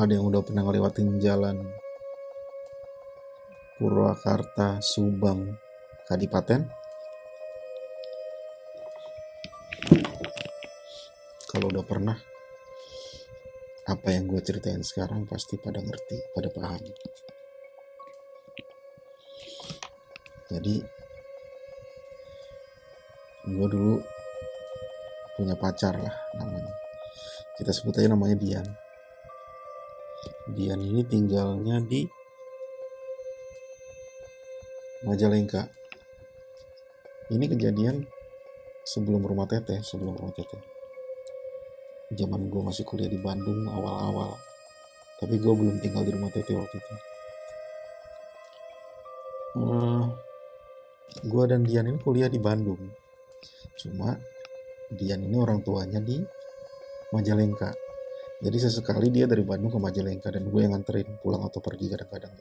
ada yang udah pernah ngelewatin jalan Purwakarta, Subang, Kadipaten? Kalau udah pernah, apa yang gue ceritain sekarang pasti pada ngerti, pada paham. Jadi, gue dulu punya pacar lah namanya. Kita sebut aja namanya Dian. Dian ini tinggalnya di Majalengka. Ini kejadian sebelum rumah teteh, sebelum rumah teteh. Zaman gue masih kuliah di Bandung awal-awal. Tapi gue belum tinggal di rumah teteh waktu itu. Uh, gue dan Dian ini kuliah di Bandung. Cuma Dian ini orang tuanya di Majalengka. Jadi sesekali dia dari Bandung ke Majalengka dan gue yang nganterin pulang atau pergi kadang-kadang.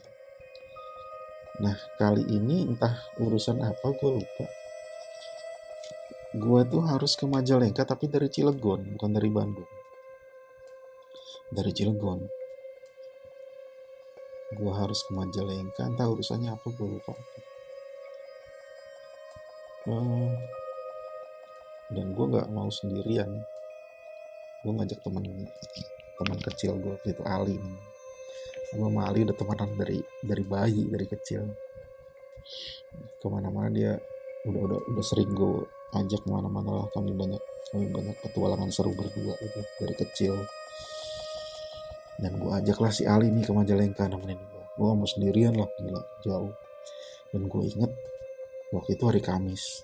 Nah kali ini entah urusan apa gue lupa. Gue tuh harus ke Majalengka tapi dari Cilegon bukan dari Bandung. Dari Cilegon. Gue harus ke Majalengka entah urusannya apa gue lupa. Uh, dan gue nggak mau sendirian. Gue ngajak teman teman kecil gue itu Ali gue sama Ali udah temenan dari dari bayi dari kecil. Ke mana-mana dia udah udah udah sering gue ajak ke mana-mana lah. Kami banyak kami banyak petualangan seru berdua gitu dari kecil. Dan gue ajak lah si Ali nih ke Majalengka nemenin gue gue mau sendirian lah gila jauh. Dan gue inget waktu itu hari Kamis.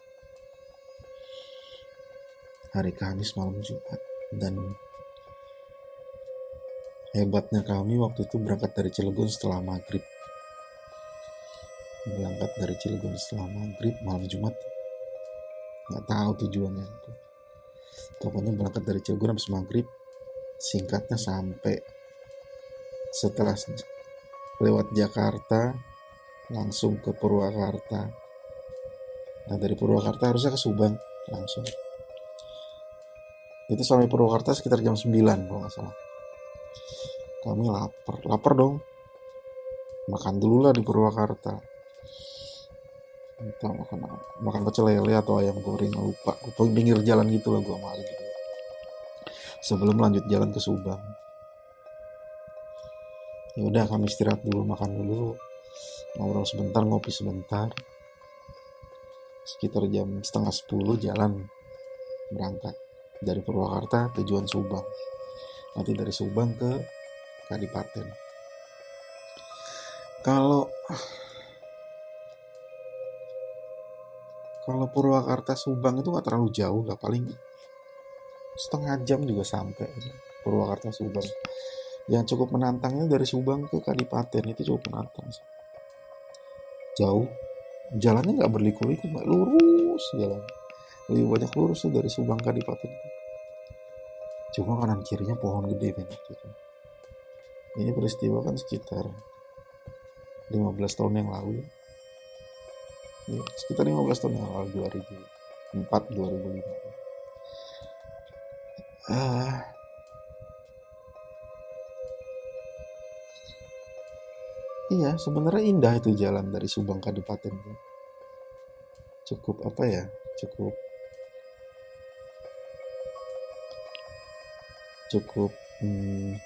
Hari Kamis malam Jumat dan Hebatnya kami waktu itu berangkat dari Cilegon setelah maghrib. Berangkat dari Cilegon setelah maghrib malam Jumat. Nggak tahu tujuannya. Pokoknya berangkat dari Cilegon habis maghrib. Singkatnya sampai setelah lewat Jakarta langsung ke Purwakarta. Nah dari Purwakarta harusnya ke Subang langsung. Itu sampai Purwakarta sekitar jam 9 kalau nggak salah. Kami lapar. Lapar dong. Makan dulu lah di Purwakarta. Kita makan makan pecel lele atau ayam goreng lupa. Lupa pinggir jalan gitu lah gua malu gitu. Sebelum lanjut jalan ke Subang. Ya udah kami istirahat dulu makan dulu. Ngobrol sebentar ngopi sebentar. Sekitar jam setengah sepuluh jalan. Berangkat dari Purwakarta tujuan Subang nanti dari Subang ke Kadipaten. Kalau kalau Purwakarta Subang itu nggak terlalu jauh lah paling setengah jam juga sampai Purwakarta Subang. Yang cukup menantangnya dari Subang ke Kadipaten itu cukup menantang. Jauh, jalannya nggak berliku-liku, nggak lurus jalan. Lebih banyak lurus tuh dari Subang ke Kadipaten. Cuma kanan kirinya pohon gede banyak gitu ini peristiwa kan sekitar 15 tahun yang lalu ya, sekitar 15 tahun yang lalu 2004 2005 ah Iya, sebenarnya indah itu jalan dari Subang Kabupaten. Cukup apa ya? Cukup cukup hmm,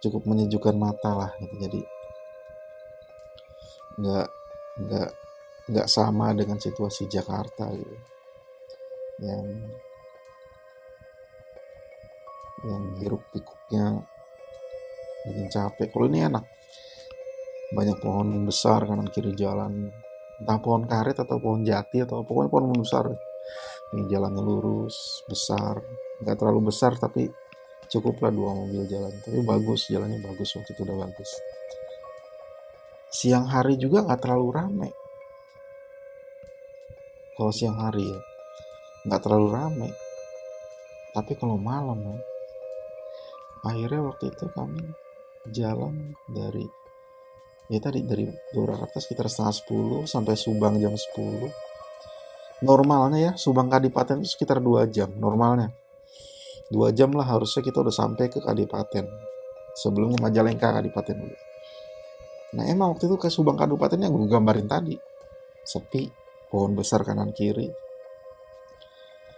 cukup menyejukkan mata lah gitu. Jadi nggak nggak nggak sama dengan situasi Jakarta gitu. Yang yang hiruk pikuknya bikin capek. Kalau ini enak. Banyak pohon besar kanan kiri jalan. Entah pohon karet atau pohon jati atau pokoknya pohon besar ini jalannya lurus besar. Nggak terlalu besar tapi cukuplah dua mobil jalan. Tapi bagus jalannya bagus waktu itu udah bagus. Siang hari juga nggak terlalu rame. Kalau siang hari ya nggak terlalu rame. Tapi kalau malam ya akhirnya waktu itu kami jalan dari ya tadi dari Purwakarta sekitar setengah sepuluh sampai Subang jam 10 normalnya ya Subang Kadipaten itu sekitar dua jam normalnya. Dua jam lah harusnya kita udah sampai ke Kadipaten sebelum ke Majalengka Kadipaten dulu. Nah emang waktu itu ke Subang Kabupaten yang gue gambarin tadi sepi pohon besar kanan kiri.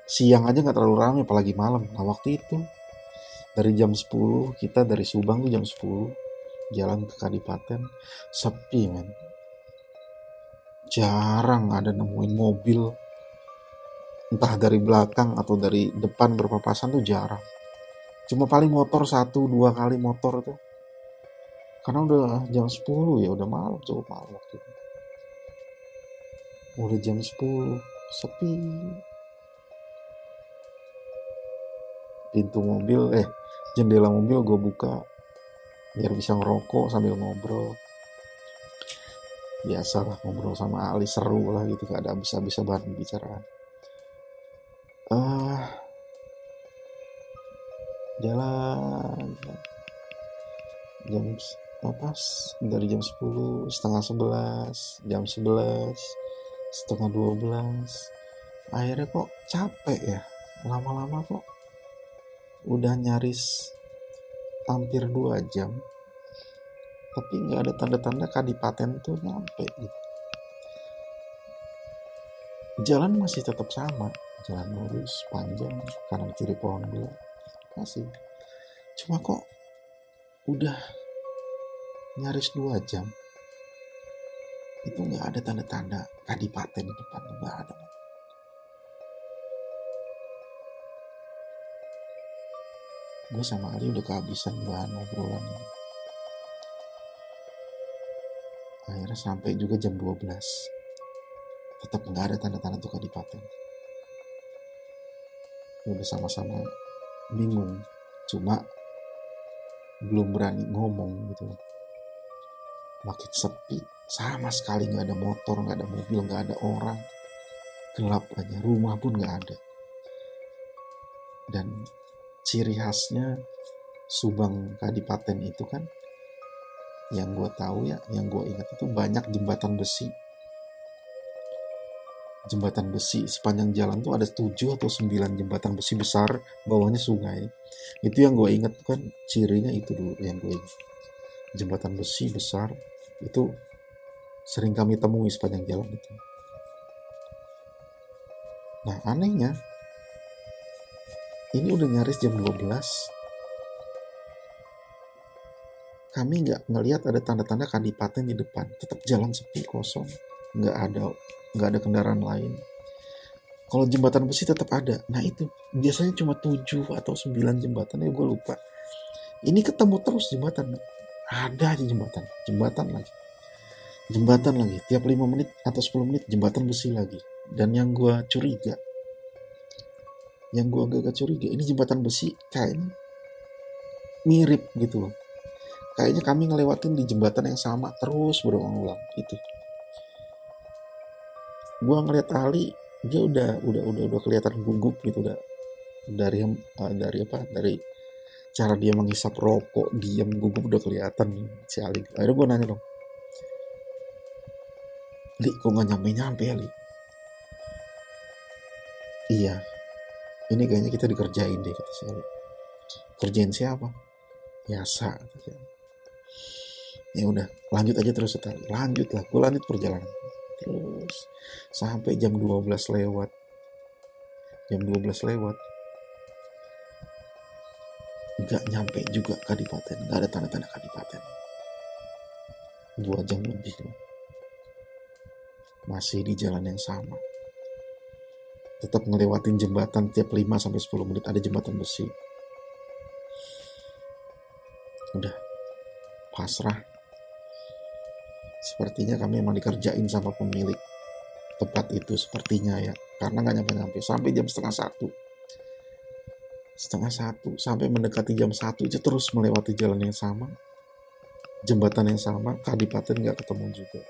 Siang aja nggak terlalu ramai apalagi malam. Nah waktu itu dari jam 10 kita dari Subang tuh jam 10 jalan ke Kadipaten sepi men. Jarang ada nemuin mobil entah dari belakang atau dari depan berpapasan tuh jarang. Cuma paling motor satu dua kali motor tuh. Karena udah jam 10 ya udah malam cukup malam waktu itu. Udah jam 10 sepi. Pintu mobil eh jendela mobil gue buka biar bisa ngerokok sambil ngobrol. Biasalah ngobrol sama Ali seru lah gitu gak ada bisa-bisa bahan pembicaraan ah jalan. Jam apa dari jam 10 setengah 11 jam 11 setengah 12 akhirnya kok capek ya lama-lama kok udah nyaris hampir 2 jam tapi nggak ada tanda-tanda kadipaten tuh nyampe gitu. Jalan masih tetap sama jalan lurus panjang kanan kiri pohon gula. Masih cuma kok udah nyaris dua jam. Itu nggak ada tanda-tanda kadipaten di depan nggak ada. Gue sama Ali udah kehabisan bahan obrolan. Ini akhirnya sampai juga jam 12 tetap nggak ada tanda-tanda tuh kadipaten udah sama-sama bingung. Cuma belum berani ngomong gitu makin sepi. Sama sekali nggak ada motor nggak ada mobil nggak ada orang. Gelap aja. Rumah pun nggak ada. Dan ciri khasnya Subang Kadipaten itu kan yang gue tahu ya yang gue ingat itu banyak jembatan besi jembatan besi. Sepanjang jalan tuh ada 7 atau 9 jembatan besi besar bawahnya sungai. Itu yang gue inget kan cirinya itu dulu yang gue ingat. Jembatan besi besar itu sering kami temui sepanjang jalan itu. Nah anehnya ini udah nyaris jam 12 kami nggak ngelihat ada tanda-tanda kadipaten di depan. Tetap jalan sepi kosong nggak ada nggak ada kendaraan lain. Kalau jembatan besi tetap ada. Nah itu biasanya cuma 7 atau 9 jembatan ya gue lupa. Ini ketemu terus jembatan. Ada aja jembatan jembatan lagi. Jembatan lagi tiap 5 menit atau 10 menit jembatan besi lagi. Dan yang gue curiga yang gue agak curiga ini jembatan besi kayaknya mirip gitu loh. Kayaknya kami ngelewatin di jembatan yang sama terus berulang-ulang itu gua ngeliat Ali dia udah udah udah udah kelihatan gugup gitu udah dari uh, dari apa dari cara dia menghisap rokok diam gugup udah kelihatan si Ali. Akhirnya gue nanya dong Li kok nggak nyampe nyampe ya Li? Iya ini kayaknya kita dikerjain deh kata si Ali. Kerjain siapa? Biasa ya udah lanjut aja terus sekali lanjut lah gue lanjut perjalanan terus sampai jam 12 lewat. Jam 12 lewat. Nggak nyampe juga kadipaten nggak ada tanda-tanda kadipaten dua jam lebih loh. Masih di jalan yang sama. Tetap ngelewatin jembatan tiap 5 sampai 10 menit ada jembatan besi. Udah pasrah sepertinya kami emang dikerjain sama pemilik tempat itu sepertinya ya. Karena nggak nyampe-nyampe sampai jam setengah satu. Setengah satu sampai mendekati jam satu itu terus melewati jalan yang sama. Jembatan yang sama kadipaten nggak ketemu juga.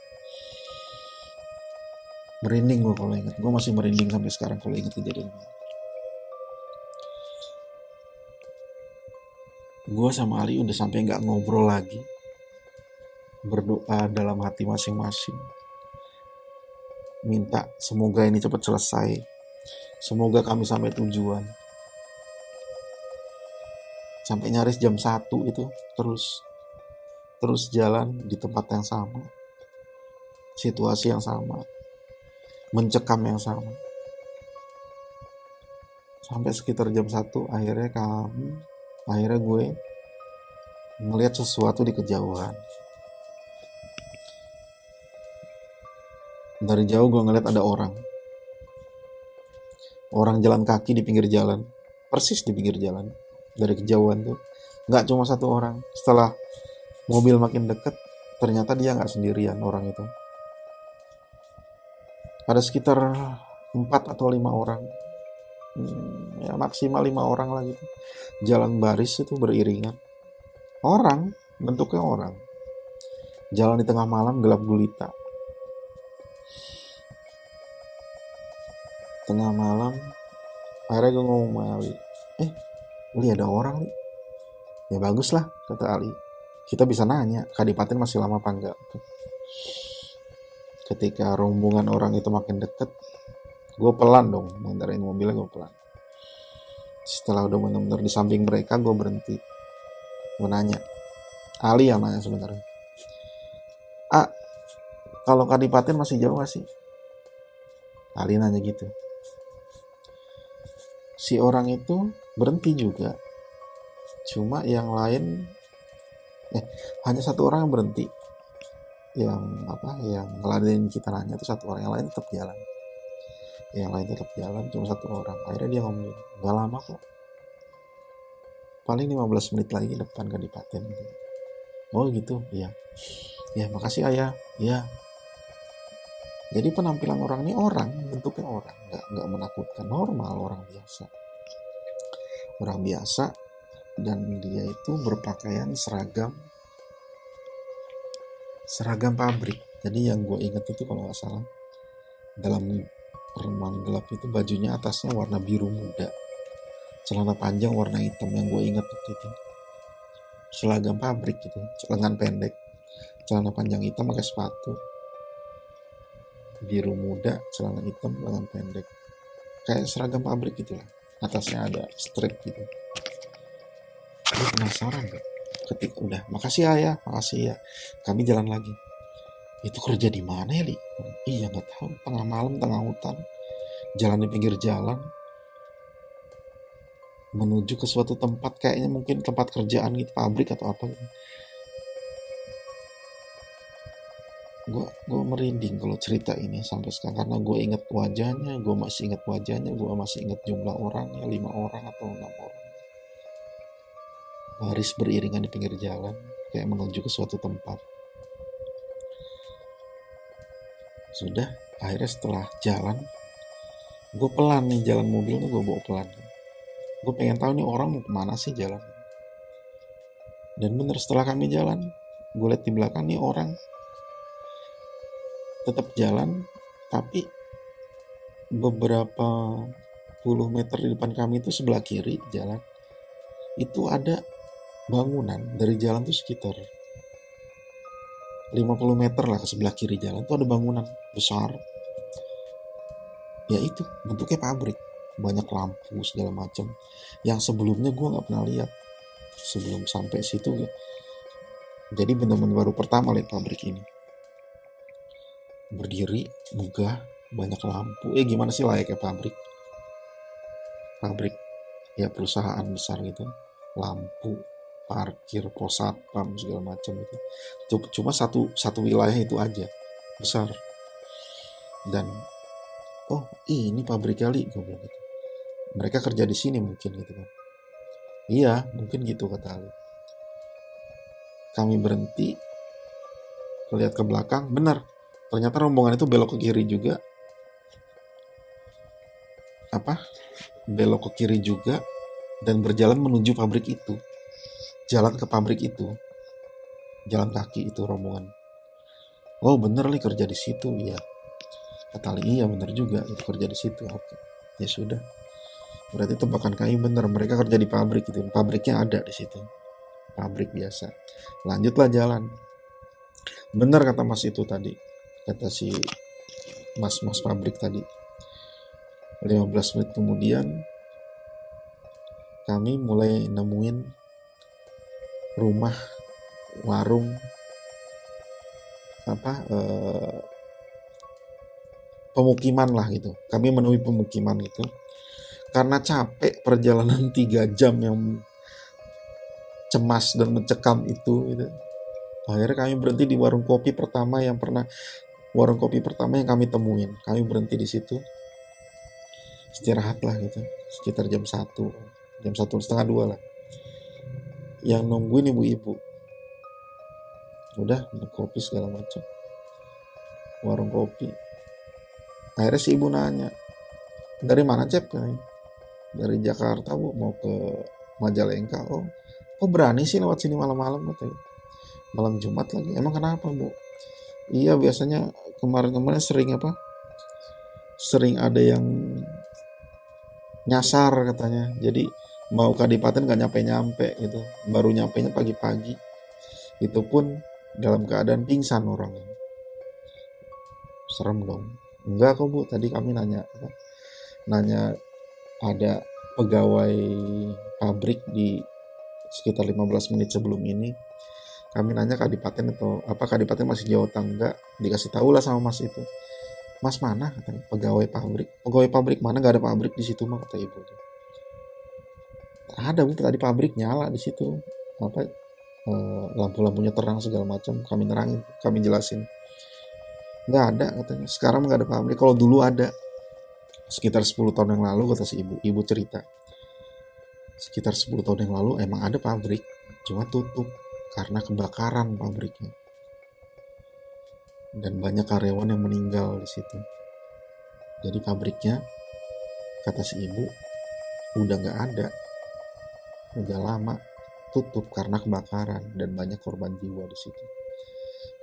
Merinding gue kalau inget gue masih merinding sampai sekarang kalau inget kejadian ini. Gue sama Ali udah sampai nggak ngobrol lagi berdoa dalam hati masing-masing. Minta semoga ini cepat selesai. Semoga kami sampai tujuan. sampai nyaris jam 1 itu terus terus jalan di tempat yang sama situasi yang sama mencekam yang sama sampai sekitar jam 1 akhirnya kami akhirnya gue melihat sesuatu di kejauhan dari jauh gue ngeliat ada orang. Orang jalan kaki di pinggir jalan. Persis di pinggir jalan. Dari kejauhan tuh. Nggak cuma satu orang. Setelah mobil makin deket ternyata dia nggak sendirian orang itu. Ada sekitar empat atau lima orang. Hmm, ya maksimal lima orang lah gitu. Jalan baris itu beriringan. Orang bentuknya orang. Jalan di tengah malam gelap gulita tengah malam akhirnya gue ngomong sama Ali eh Ali ada orang nih ya bagus lah kata Ali. Kita bisa nanya kadipaten masih lama apa enggak? Ketika rombongan orang itu makin deket gue pelan dong mengendarai mobilnya gue pelan. Setelah udah benar-benar di samping mereka gue berhenti. Gue nanya Ali yang nanya sebenarnya? Ah kalau kadipaten masih jauh gak sih? Ali nanya gitu si orang itu berhenti juga. Cuma yang lain eh hanya satu orang yang berhenti. Yang apa yang ngeladenin kita nanya itu satu orang yang lain tetap jalan. Yang lain tetap jalan cuma satu orang. Akhirnya dia ngomong nggak lama kok. Paling 15 menit lagi depan kadipaten. Gitu. oh gitu iya. Ya makasih ayah. Ya jadi penampilan orang ini orang, bentuknya orang, nggak nggak menakutkan, normal orang biasa. Orang biasa dan dia itu berpakaian seragam seragam pabrik. Jadi yang gue inget itu kalau nggak salah dalam remang gelap itu bajunya atasnya warna biru muda, celana panjang warna hitam yang gue inget waktu itu. Seragam pabrik gitu, lengan pendek, celana panjang hitam pakai sepatu, biru muda celana hitam lengan pendek. Kayak seragam pabrik gitu lah. Atasnya ada strip gitu. Gue penasaran gak ketika udah. Makasih ayah makasih ya. Kami jalan lagi. Itu kerja di mana ya li? Iya nggak tahu. Tengah malam tengah hutan. Jalan di pinggir jalan. Menuju ke suatu tempat kayaknya mungkin tempat kerjaan gitu pabrik atau apa gitu gue merinding kalau cerita ini sampai sekarang karena gue inget wajahnya gue masih inget wajahnya gue masih inget jumlah orangnya lima orang atau enam orang. Baris beriringan di pinggir jalan kayak menuju ke suatu tempat. Sudah akhirnya setelah jalan gue pelan nih jalan mobilnya gue bawa pelan. Gue pengen tahu nih orang mau ke mana sih jalan. Dan bener setelah kami jalan gue lihat di belakang nih orang tetap jalan tapi beberapa puluh meter di depan kami itu sebelah kiri jalan itu ada bangunan dari jalan itu sekitar 50 meter lah ke sebelah kiri jalan itu ada bangunan besar. Ya itu bentuknya pabrik banyak lampu segala macam. Yang sebelumnya gue nggak pernah lihat sebelum sampai situ. Jadi benar-benar baru pertama lihat pabrik ini berdiri megah banyak lampu. Eh gimana sih layaknya pabrik? Pabrik ya perusahaan besar gitu. Lampu parkir pos satpam segala macam itu cuma satu satu wilayah itu aja besar. Dan oh ini pabrik kali gue bilang gitu. Mereka kerja di sini mungkin gitu kan. Iya mungkin gitu kata Ali. Kami berhenti lihat ke belakang benar ternyata rombongan itu belok ke kiri juga. Apa? Belok ke kiri juga dan berjalan menuju pabrik itu. Jalan ke pabrik itu. Jalan kaki itu rombongan. Oh bener nih kerja di situ ya kata Ali iya bener juga itu kerja di situ oke. Ya sudah. Berarti tebakan kami bener mereka kerja di pabrik itu. Pabriknya ada di situ. Pabrik biasa. Lanjutlah jalan. Bener kata mas itu tadi kata si mas-mas pabrik tadi 15 menit kemudian kami mulai nemuin rumah warung apa eh, pemukiman lah gitu kami menemui pemukiman itu karena capek perjalanan tiga jam yang cemas dan mencekam itu gitu. akhirnya kami berhenti di warung kopi pertama yang pernah warung kopi pertama yang kami temuin. Kami berhenti di situ. Istirahat lah gitu. Sekitar jam satu. Jam satu setengah dua lah. Yang nungguin ibu-ibu. Udah kopi segala macam. Warung kopi. Akhirnya si ibu nanya dari mana cep? dari Jakarta bu. Mau ke Majalengka. Oh kok berani sih lewat sini malam-malam? katanya. Malam Jumat lagi. Emang kenapa bu? Iya biasanya kemarin-kemarin sering apa? Sering ada yang nyasar katanya. Jadi mau kadipaten gak nyampe-nyampe gitu. Baru nyampe nya pagi-pagi. Itu pun dalam keadaan pingsan orang. Serem dong. Enggak kok bu. Tadi kami nanya nanya ada pegawai pabrik di sekitar 15 menit sebelum ini kami nanya kadipaten atau apa kadipaten masih jauh atau enggak? Dikasih tahu lah sama mas itu. Mas mana? katanya. Pegawai pabrik. Pegawai pabrik mana? Nggak ada pabrik di situ mah kata ibu tuh ada bu tadi pabrik nyala di situ. Apa e, lampu-lampunya terang segala macam. Kami nerangin kami jelasin. Nggak ada katanya. Sekarang nggak ada pabrik kalau dulu ada. Sekitar 10 tahun yang lalu kata si ibu. Ibu cerita. Sekitar 10 tahun yang lalu emang ada pabrik, cuma tutup karena kebakaran pabriknya. Dan banyak karyawan yang meninggal di situ. Jadi pabriknya, kata si ibu, udah nggak ada. Udah lama tutup karena kebakaran dan banyak korban jiwa di situ.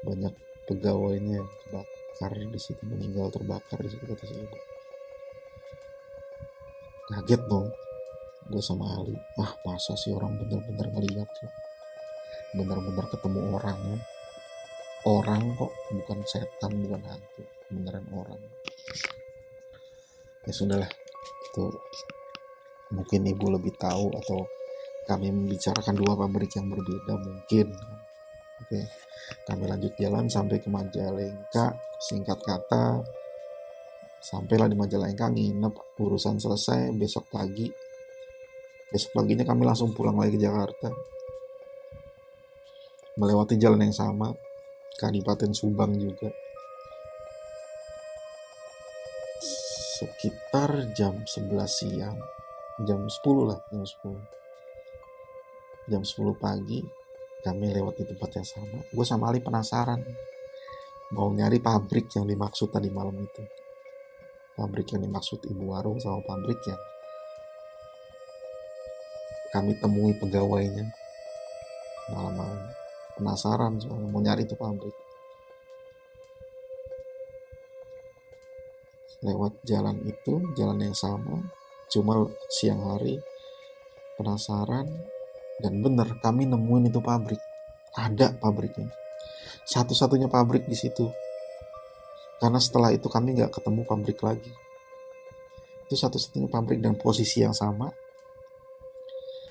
Banyak pegawainya kebakar di situ, meninggal terbakar di situ kata si ibu. Kaget dong, gue sama Ali wah masa sih orang bener-bener ngeliat tuh bener-bener ketemu orangnya orang kok bukan setan bukan hantu. Beneran orang. Ya sudahlah itu mungkin ibu lebih tahu atau kami membicarakan dua pabrik yang berbeda mungkin. Oke. Kami lanjut jalan sampai ke Majalengka. Singkat kata sampailah di Majalengka nginep. Urusan selesai besok pagi. Besok paginya kami langsung pulang lagi ke Jakarta. Melewati jalan yang sama, Kadipaten Subang juga. Sekitar jam 11 siang, jam 10 lah, jam 10. Jam 10 pagi, kami lewat di tempat yang sama. Gue sama Ali penasaran, mau nyari pabrik yang dimaksud tadi malam itu. Pabrik yang dimaksud ibu warung sama pabrik yang kami temui pegawainya malam-malam penasaran soalnya mau nyari itu pabrik. Lewat jalan itu jalan yang sama cuma siang hari penasaran dan bener kami nemuin itu pabrik. Ada pabriknya. Satu-satunya pabrik di situ. Karena setelah itu kami nggak ketemu pabrik lagi. Itu satu-satunya pabrik dan posisi yang sama.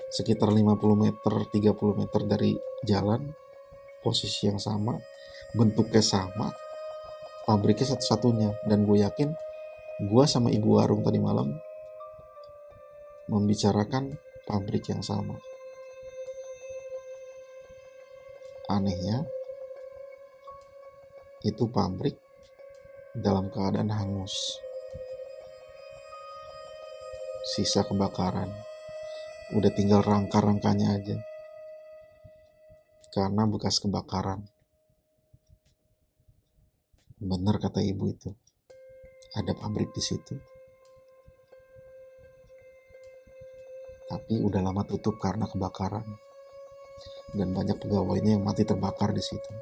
Sekitar 50 meter 30 meter dari jalan posisi yang sama bentuknya sama pabriknya satu-satunya. Dan gue yakin gue sama ibu warung tadi malam membicarakan pabrik yang sama. Anehnya itu pabrik dalam keadaan hangus. Sisa kebakaran. Udah tinggal rangka-rangkanya aja karena bekas kebakaran. Benar kata ibu itu. Ada pabrik di situ. Tapi udah lama tutup karena kebakaran. Dan banyak pegawainya yang mati terbakar di situ.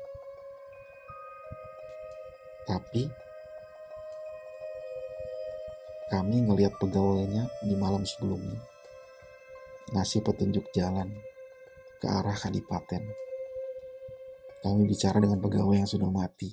Tapi kami ngelihat pegawainya di malam sebelumnya. Ngasih petunjuk jalan ke arah Kadipaten. Kami bicara dengan pegawai yang sudah mati.